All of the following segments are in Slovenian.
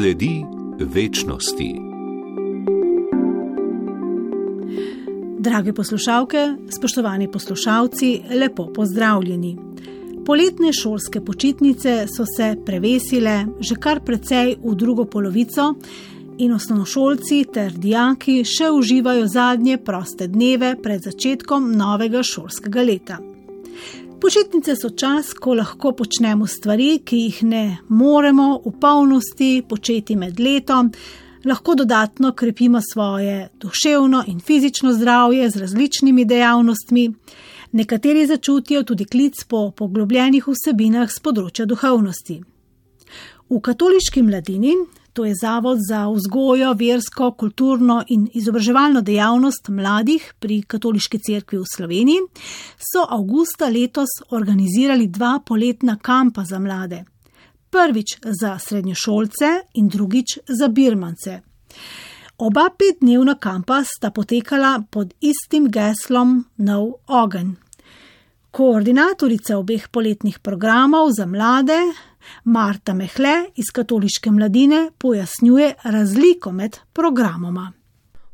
sledi večnosti. Drage poslušalke, spoštovani poslušalci, lepo pozdravljeni. Poletne šolske počitnice so se prevesile že kar precej v drugo polovico, in osnovnošolci ter dijaki še uživajo zadnje proste dneve pred začetkom novega šolskega leta. Počitnice so čas, ko lahko počnemo stvari, ki jih ne moremo v polnosti početi med letom, lahko dodatno krepimo svoje duševno in fizično zdravje z različnimi dejavnostmi. Nekateri začutijo tudi klic po poglobljenih vsebinah z področja duhovnosti. V katoliški mladini to je Zavod za vzgojo, versko, kulturno in izobraževalno dejavnost mladih pri Katoliški cerkvi v Sloveniji, so avgusta letos organizirali dva poletna kampa za mlade. Prvič za srednjošolce in drugič za birmance. Oba petdnevna kampa sta potekala pod istim geslom Nov ogen. Koordinatorica obeh poletnih programov za mlade, Marta Mehle iz Katoliške mladine pojasnjuje razliko med programoma.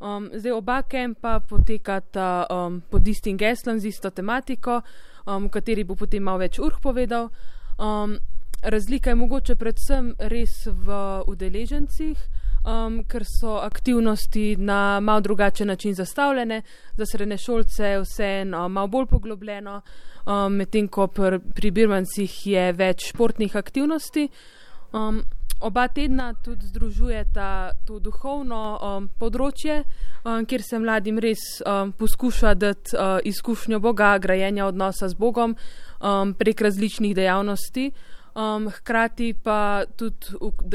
Um, zdaj oba kempa potekata um, pod istim geslom, z isto tematiko, um, v kateri bo potem malo več urh povedal. Um, razlika je mogoče predvsem res v udeležencih, um, ker so aktivnosti na mal drugačen način zastavljene, za srednje šolce vseeno malo bolj poglobljeno um, medtem ko pr, pri Birmancih je več športnih aktivnosti. Um, oba tedna tudi združujeta to duhovno um, področje, um, kjer se mladim res um, poskuša dati uh, izkušnjo Boga, grajenja odnosa z Bogom um, prek različnih dejavnosti. Um, hkrati pa tudi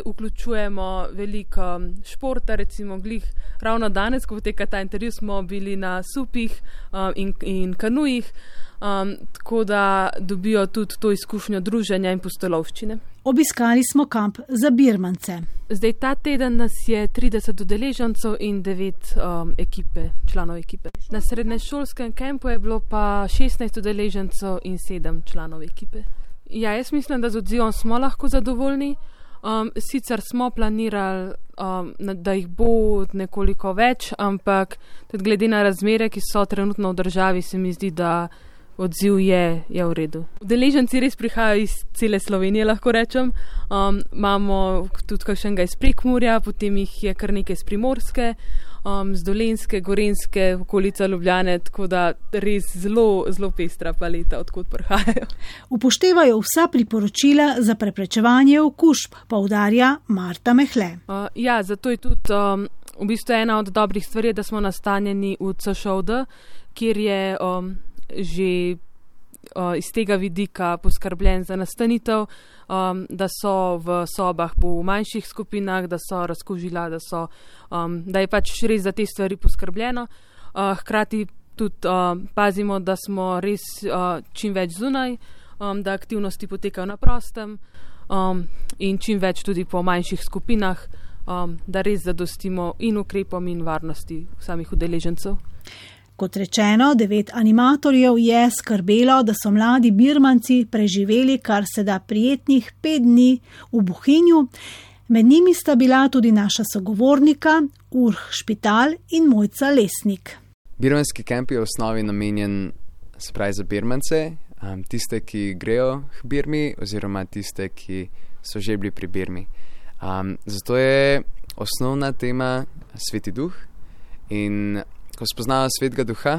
vključujemo veliko športa, recimo glih. Ravno danes, ko poteka ta intervju, smo bili na supih um, in, in kanujih um, tako da dobijo tudi to izkušnjo druženja in postolovščine. Obiskali smo kamp za Birmance. Zdaj ta teden nas je 30 udeležencev in 9 um, ekipe, članov ekipe. Na srednješolskem kampu je bilo pa 16 udeležencev in 7 članov ekipe. Ja, jaz mislim, da z odzivom smo lahko zadovoljni. Um, sicer smo planirali, um, da jih bo nekoliko več, ampak glede na razmere, ki so trenutno v državi, se mi zdi, da odziv je, je v redu. Udeleženci res prihajajo iz cele Slovenije, lahko rečem. Um, imamo tudi kakšnega iz Prekmurja, potem jih je kar nekaj iz Primorske, um, z Dolenske, Gorenske, okolica Ljubljane, tako da res zelo, zelo pestra paleta, odkot prihajajo. Upoštevajo vsa priporočila za preprečevanje okužb, poudarja Marta Mehle. Uh, ja, zato je tudi um, v bistvu ena od dobrih stvari, da smo nastanjeni v CŠOD, kjer je. Um, že uh, iz tega vidika poskrbljen za nastanitev, um, da so v sobah po manjših skupinah, da so razkožila, da, so, um, da je pač res za te stvari poskrbljeno. Uh, hkrati tudi uh, pazimo, da smo res uh, čim več zunaj, um, da aktivnosti potekajo na prostem um, in čim več tudi po manjših skupinah, um, da res zadostimo in ukrepom in varnosti samih udeležencev. Kot rečeno, devet animatorjev je skrbelo, da so mladi birmanci preživeli kar se da prijetnih pet dni v Buhinju. Med njimi sta bila tudi naša sogovornika Urh Špital in Mojca Lesnik. Birmanski kamp je v osnovi namenjen spravi za birmance, um, tiste, ki grejo k Birmi, oziroma tiste, ki so že bili pri Birmi. Um, zato je osnovna tema Sveti Duh in ko spoznamo svetega duha,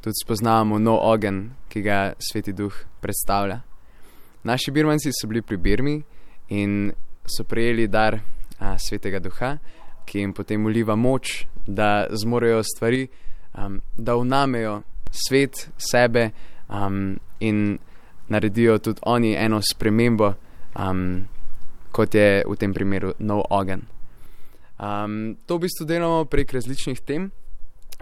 tudi spoznamo nov ogen, ki ga sveti duh predstavlja. Naši birmanci so bili pri Birmi in so prejeli dar a, svetega duha, ki jim potem uliva moč, da zmorejo stvari, um, da unamejo svet sebe um, in naredijo tudi oni eno spremembo, um, kot je v tem primeru nov ogen. Um, to v bistvu delamo prek različnih tem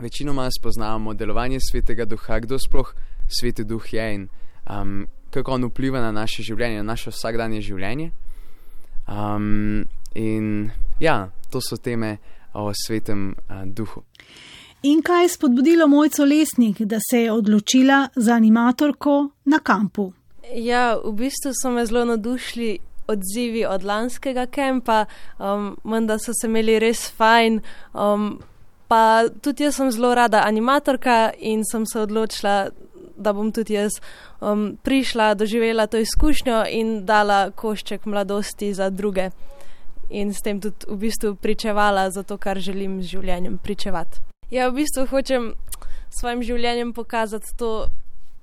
večinoma spoznavamo delovanje svetega duha, kdo sploh sveti duh je in um, kako on vpliva na naše življenje, na naše vsakdanje življenje. Um, in ja, to so teme o svetem uh, duhu. In kaj je spodbudilo mojco Lesnik, da se je odločila za animatorko na kampu? Ja, v bistvu so me zelo nadušili odzivi od lanskega kempa, um, menda so se imeli res fajn. Um, pa tudi jaz sem zelo rada animatorka in sem se odločila, da bom tudi jaz um, prišla, doživela to izkušnjo in dala košček mladosti za druge. In s tem tudi v bistvu pričevala za to, kar želim z življenjem pričevati. Ja, v bistvu hočem s svojim življenjem pokazati to,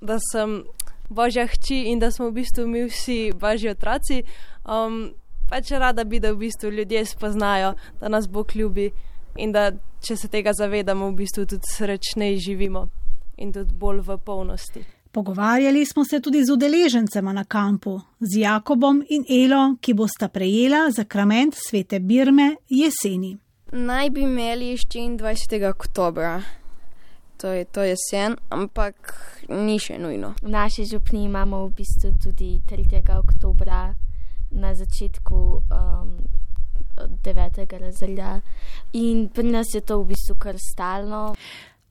da sem božja hči in da smo v bistvu mi vsi božji otroci. Um, pač rada bi, da v bistvu ljudje spoznajo, da nas Bog ljubi in da če se tega zavedamo, v bistvu tudi srečneje živimo in tudi bolj v polnosti. Pogovarjali smo se tudi z udeležencema na kampu, z Jakobom in Elo, ki bosta prejela zakrament svete Birme jeseni. Naj bi imeli 24. oktobra, to je to jesen, ampak ni še nujno. V naši župni imamo v bistvu tudi 3. oktobra na začetku um, 9. razreda in pri nas je to v bistvu kar stalno.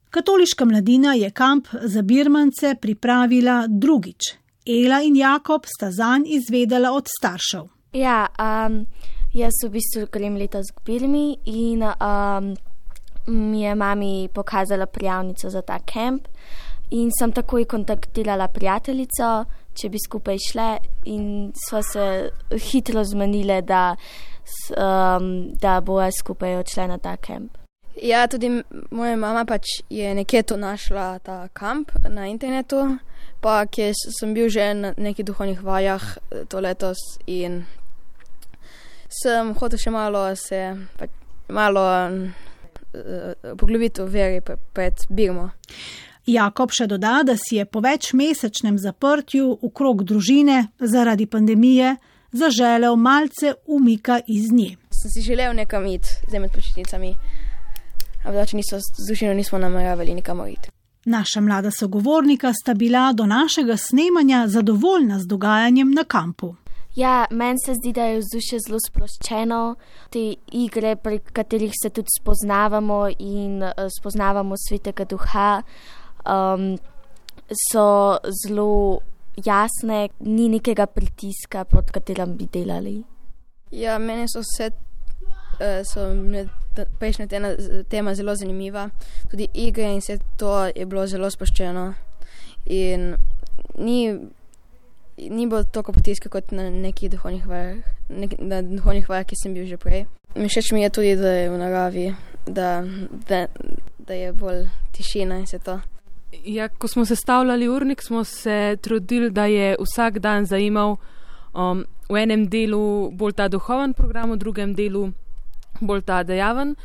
Katoliška mladina je kamp za birmance pripravila drugič. Ela in Jakob sta zanj izvedela od staršev. Ja, um, jaz v bistvu grem letos k Birmi in um, mi je mami pokazala prijavnico za ta kamp in sem takoj kontaktirala prijateljico, če bi skupaj šle in sva se hitro zmenile, da, um, da bojo skupaj odšle na ta kamp. Ja, tudi moja mama pač je nekje to našla, ta kamp na internetu, pa kjer sem bil že na nekih duhovnih vajah to letos in sem hotel še malo se, pač malo uh, poglobiti v veri pred Birmo. Jakob še doda, da si je po večmesečnem zaprtju v krog družine zaradi pandemije zaželel malce umika iz nje. Sem si želel nekam iti, zdaj med počitnicami ampak niso, z družino nismo nameravali nikamor iti. Naša mlada sogovornika sta bila do našega snemanja zadovoljna z dogajanjem na kampu. Ja, meni se zdi, da je vzdušje zelo sproščeno, te igre, pri katerih se tudi spoznavamo in uh, spoznavamo svetega duha, um, so zelo jasne, ni nekega pritiska, pod katerim bi delali. Ja, meni so vse uh, so prejšnja tema, tema zelo zanimiva. Tudi igre in vse to je bilo zelo spoščeno. In ni, ni bilo toliko potiska kot na nekih duhovnih vajah, nek, na duhovnih vajah, ki sem bil že prej. Všeč mi je tudi, da je v naravi, da, da, da je bolj tišina in vse to. Ja, ko smo sestavljali urnik, smo se trudili, da je vsak dan zajemal um, v enem delu bolj ta duhoven program, v drugem delu bolj ta dejaven,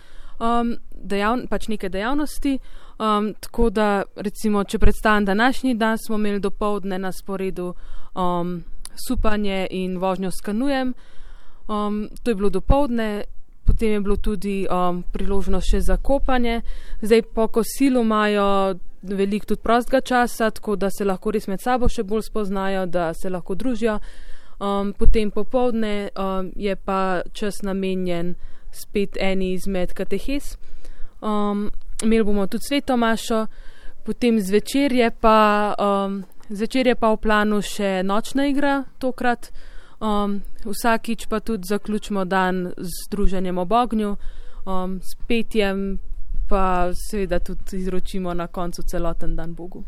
um, dejav, pač neke dejavnosti. Um, tako da, recimo, če predstavim današnji dan, smo imeli do povdne na sporedu um, supanje in vožnjo s kanujem. Um, to je bilo do povdne, potem je bilo tudi um, priložnost še za kopanje. Zdaj, po kosilu imajo veliko tudi prostega časa, tako da se lahko res med sabo še bolj spoznajo, da se lahko družijo. Um, potem popovdne um, je pa čas namenjen spet eni izmed katehes. Um, imeli bomo tudi sveto mašo, potem zvečer je pa, um, zvečer je pa v planu še nočna igra tokrat. Um, vsakič pa tudi zaključimo dan z druženjem ob ognju, um, s petjem, pa seveda tudi izročimo na koncu celoten dan Bogu.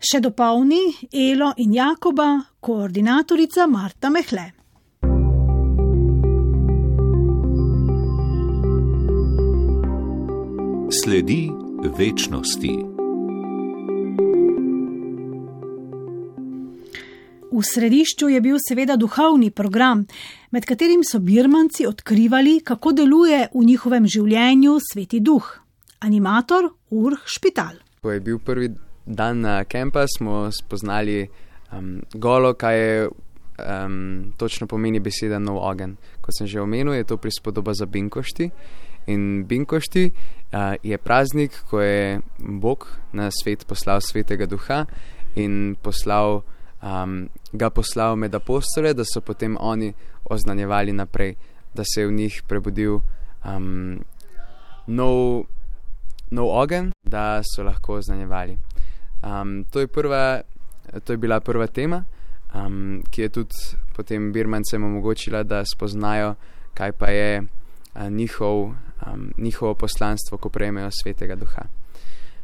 Še dopolni Elo in Jakoba, koordinatorica Marta Mehle. Sledi večnosti. V središču je bil seveda duhovni program, med katerim so birmanci odkrivali, kako deluje v njihovem življenju sveti duh. Animator Urh Špital. Ko je bil prvi dan na kampu, smo spoznali um, golo, kaj je um, točno pomeni beseda nov ogen. Kot sem že omenil, je to prispodoba za binkošti. In binkošti uh, je praznik, ko je Bog na svet poslal svetega duha in poslal, um, ga poslal med apostole, da so potem oni oznanjevali naprej, da se je v njih prebudil um, nov, nov ogen, da so lahko oznanjevali. Um, to, je prva, to je bila prva tema. um, ki je tudi potem Birmancem omogočila, da spoznajo, kaj pa je uh, njihov, um, njihovo poslanstvo, ko prejmejo svetega duha.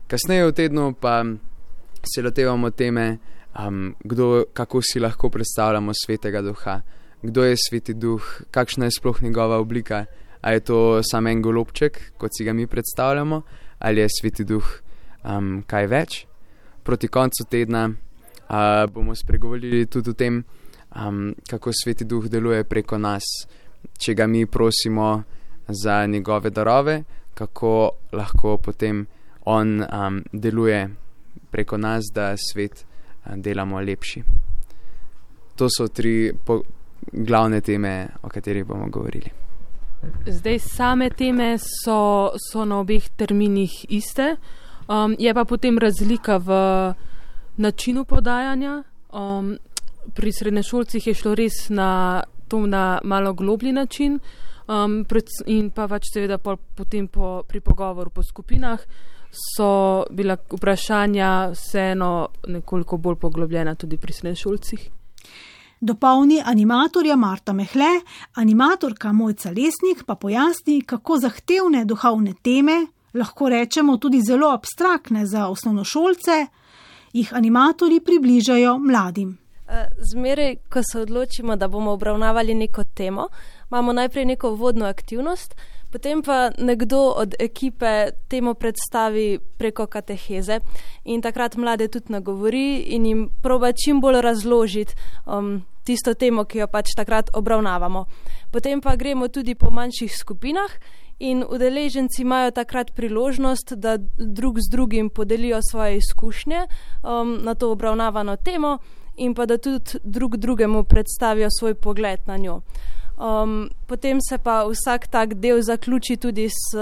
Kasneje v tednu pa se lotevamo teme, um, kdo, kako si lahko predstavljamo svetega duha, kdo je sveti duh, kakšna je sploh njegova oblika, ali je to samo en golobček, kot si ga mi predstavljamo, ali je sveti duh um, kaj več. Proti koncu tedna uh, bomo spregovorili tudi o tem, um, kako sveti duh deluje preko nas, če ga mi prosimo za njegove darove, kako lahko potem on um, deluje preko nas, da svet uh, delamo lepši. To so tri glavne teme, o katerih bomo govorili. Zdaj, same teme so, so na obeh terminih iste, um, je pa potem razlika v načinu podajanja. Um, pri srednješolcih je šlo res na to na malo globlji način, um, in pa pač seveda po, potem po, pri pogovoru po skupinah so bila vprašanja vseeno nekoliko bolj poglobljena tudi pri srednješolcih. Dopolni animatorja Marta Mehle, animatorka Mojca Lesnik pa pojasni, kako zahtevne duhovne teme, lahko rečemo tudi zelo abstraktne za osnovnošolce, jih animatorji približajo mladim. Eh, zmeraj, ko se odločimo, da bomo obravnavali neko temo, imamo najprej neko vodno aktivnost, potem pa nekdo od ekipe temo predstavi preko kateheze in takrat mlade tudi nagovori in jim proba čim bolj razložiti um, tisto temo, ki jo pač takrat obravnavamo. Potem pa gremo tudi po manjših skupinah. In udeleženci imajo takrat priložnost, da drug z drugim podelijo svoje izkušnje um, na to obravnavano temo, in pa da tudi drug drugemu predstavijo svoj pogled na njo. Um, potem se pa vsak tak del zaključi tudi s,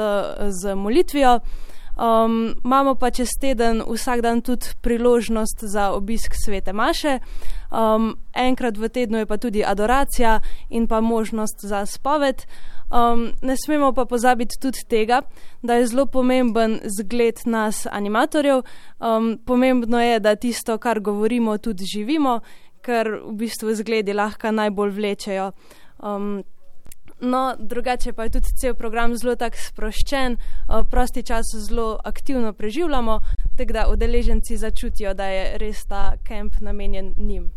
z molitvijo. Um, imamo pa čez teden vsak dan tudi priložnost za obisk svete Maše, um, enkrat v tednu je pa tudi adoracija in pa možnost za spoved. Um, ne smemo pa pozabiti tudi tega, da je zelo pomemben zgled nas, animatorjev. Um, pomembno je, da tisto, kar govorimo, tudi živimo, ker v bistvu zgledi lahko najbolj vlečejo. Um, No, drugače pa je tudi cel program zelo tako sproščen, prosti čas zelo aktivno preživljamo, tako da udeleženci začutijo, da je res ta kemp namenjen njim.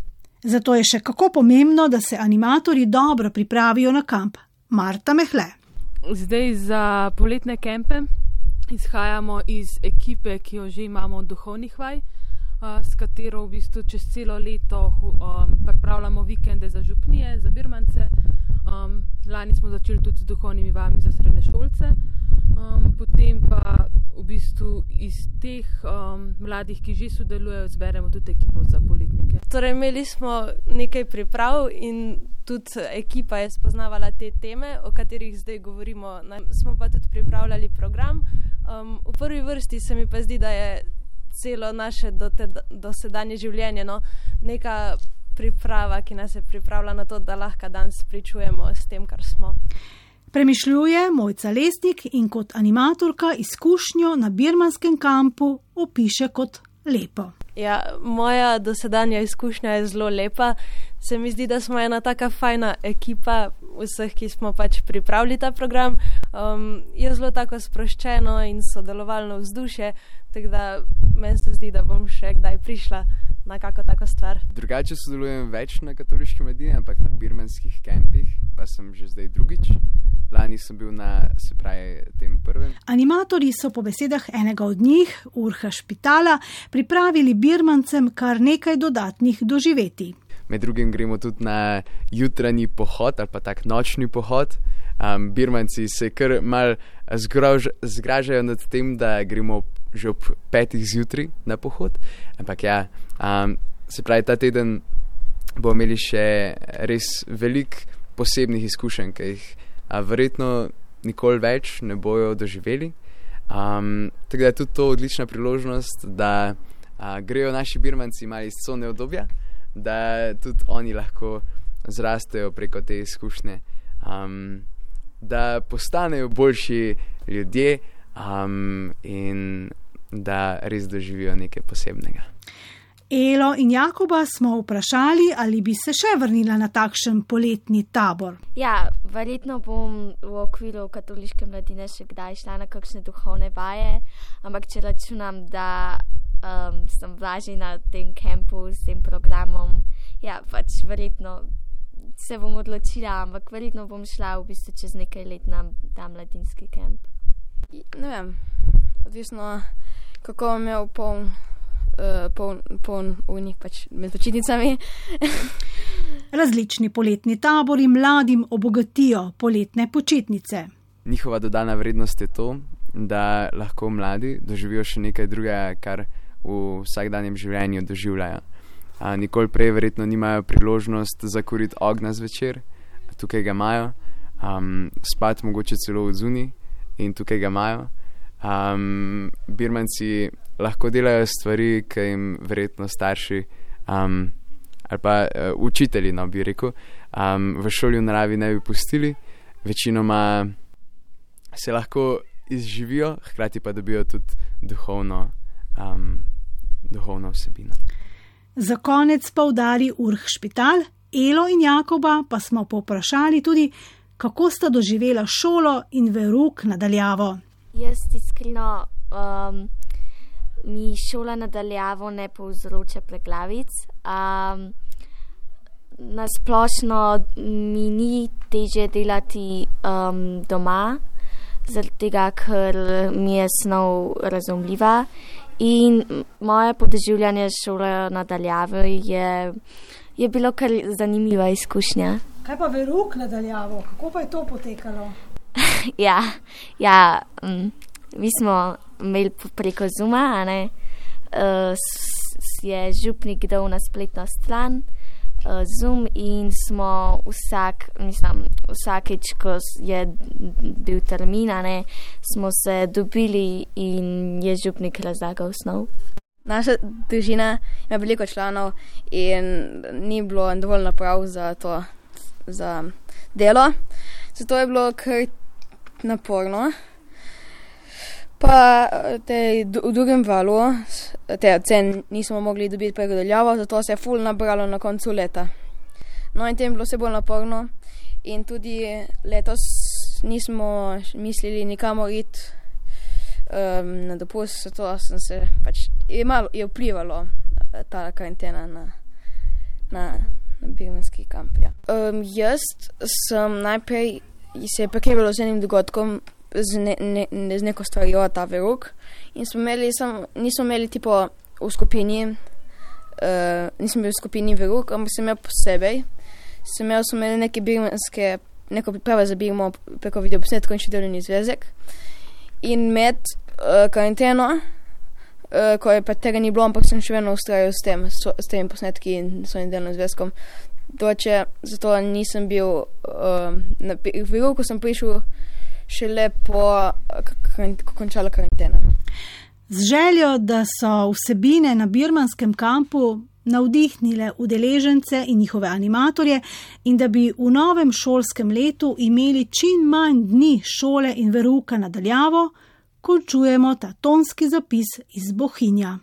Zato je še kako pomembno, da se animatorji dobro pripravijo na kamp. Marta Mehle. Zdaj za poletne kempe izhajamo iz ekipe, ki jo že imamo od duhovnih vaj, s katero v bistvu čez celo leto um, pripravljamo vikende za župnije, za birmance. Um, lani smo začeli tudi z duhovnimi vami za srednje šolce, um, potem pa v bistvu iz teh um, mladih, ki že sodelujejo, zberemo tudi ekipo za politnike. Torej, imeli smo nekaj priprav in tudi ekipa je spoznavala te teme, o katerih zdaj govorimo. Smo pa tudi pripravljali program. Um, v prvi vrsti se mi pa zdi, da je celo naše dosedanje življenje no, neka priprava, ki nas je pripravila na to, da lahko danes pričujemo s tem, kar smo. Premišljuje Mojca Lesnik in kot animatorka izkušnjo na birmanskem kampu opiše kot lepo. Ja, moja dosedanja izkušnja je zelo lepa. Se mi zdi, da smo ena taka fajna ekipa vseh, ki smo pač pripravili ta program. Um, je zelo tako sproščeno in sodelovalno vzdušje, tako da meni se zdi, da bom še kdaj prišla na kakšno tako stvar. Drugače sodelujem več na katoliški mediji, ampak na birmanskih kempih, pa sem že zdaj drugič. Lani sem bil na, se pravi, tem prvem. Animatorji so po besedah enega od njih, Urha Špitala, pripravili birmancem kar nekaj dodatnih doživeti. Med drugim gremo tudi na jutranji pohod ali pa tak nočni pohod. Um, birmanci se kar mal zgrož, zgražajo nad tem, da gremo že ob petih zjutraj na pohod. Ampak ja, um, se pravi, ta teden bomo imeli še res veliko posebnih izkušenj, ki jih a verjetno nikoli več ne bojo doživeli. Um, tako da je tudi to odlična priložnost, da a, grejo naši birmanci malo iz cone obdobja, da tudi oni lahko zrastejo preko te izkušnje, um, da postanejo boljši ljudje um, in da res doživijo nekaj posebnega. Elo in Jakoba smo vprašali, ali bi se še vrnila na takšen poletni tabor. Ja, verjetno bom v okviru katoliške mladine še kdaj šla na kakšne duhovne vaje, ampak če računam, da um, sem vlažila na tem kampu s tem programom, ja, pač verjetno se bom odločila, ampak verjetno bom šla v bistvu čez nekaj let na ta mladinski kamp. Ne vem, odvisno kako bom imel poln uh, poln, poln unik pač med počitnicami. Različni poletni tabori mladim obogatijo poletne počitnice. Njihova dodana vrednost je to, da lahko mladi doživijo še nekaj drugega, kar v vsakdanjem življenju doživljajo. A, nikoli prej verjetno nimajo priložnost zakuriti ognja zvečer, tukaj ga imajo, um, spati mogoče celo v zuni in tukaj ga imajo. Um, birmanci lahko delajo stvari, ki jim verjetno starši um, ali pa uh, učitelji, no bi rekel, um, v šoli v naravi ne bi pustili, večinoma se lahko izživijo, hkrati pa dobijo tudi duhovno, um, duhovno vsebino. Za konec pa udari Urh Špital, Elo in Jakoba pa smo povprašali tudi, kako sta doživela šolo in veruk nadaljavo. Jaz iskreno um, mi šola nadaljavo ne povzroča preglavic. Um, Nasplošno mi ni teže delati um, doma, zaradi tega, ker mi je snov razumljiva. In moje podoživljanje šole nadaljavo je, je bilo kar zanimiva izkušnja. Kaj pa veruk nadaljavo, kako pa je to potekalo? ja, ja um, mi smo imeli preko Zuma, ne, uh, je župnik dal na spletno stran Zoom in smo vsak, mislim, vsakeč, ko je bil termin, ne, smo se dobili in je župnik razlagal snov. Naša družina ima veliko članov in ni bilo dovolj naprav za to za delo. Zato je bilo kar naporno. Pa te, v drugem valu te cen nismo mogli dobiti pregodeljavo, zato se je ful nabralo na koncu leta. No in tem bilo se bolj naporno in tudi letos nismo mislili nikamor iti um, na dopust, zato sem se pač je malo je vplivalo ta karantena na, na, na birmanski kamp. Ja. Um, jaz sem najprej se je prekrivala z enim dogodkom, z, ne, ne, z neko stvarjo, ta verug. In smo imeli, sem, nismo imeli tipo v skupini, uh, nismo bili v skupini verug, ampak sem imel posebej. Sem imel, sem imel neke birmanske, neko pripravo za birmo preko video posnetkov in še delovni zvezek. In med uh, karanteno, uh, ko je pa tega ni bilo, ampak sem še vedno ustrajal s, tem, so, s temi posnetki in svojim delovnim zvezkom. Doče, zato nisem bil, uh, na, v veruku sem prišel šele po končala karantena. Z željo, da so vsebine na birmanskem kampu navdihnile udeležence in njihove animatorje in da bi v novem šolskem letu imeli čim manj dni šole in veruka nadaljavo, končujemo ta tonski zapis iz Bohinja.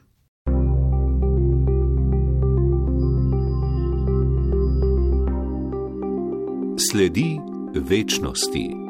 Sledi večnosti.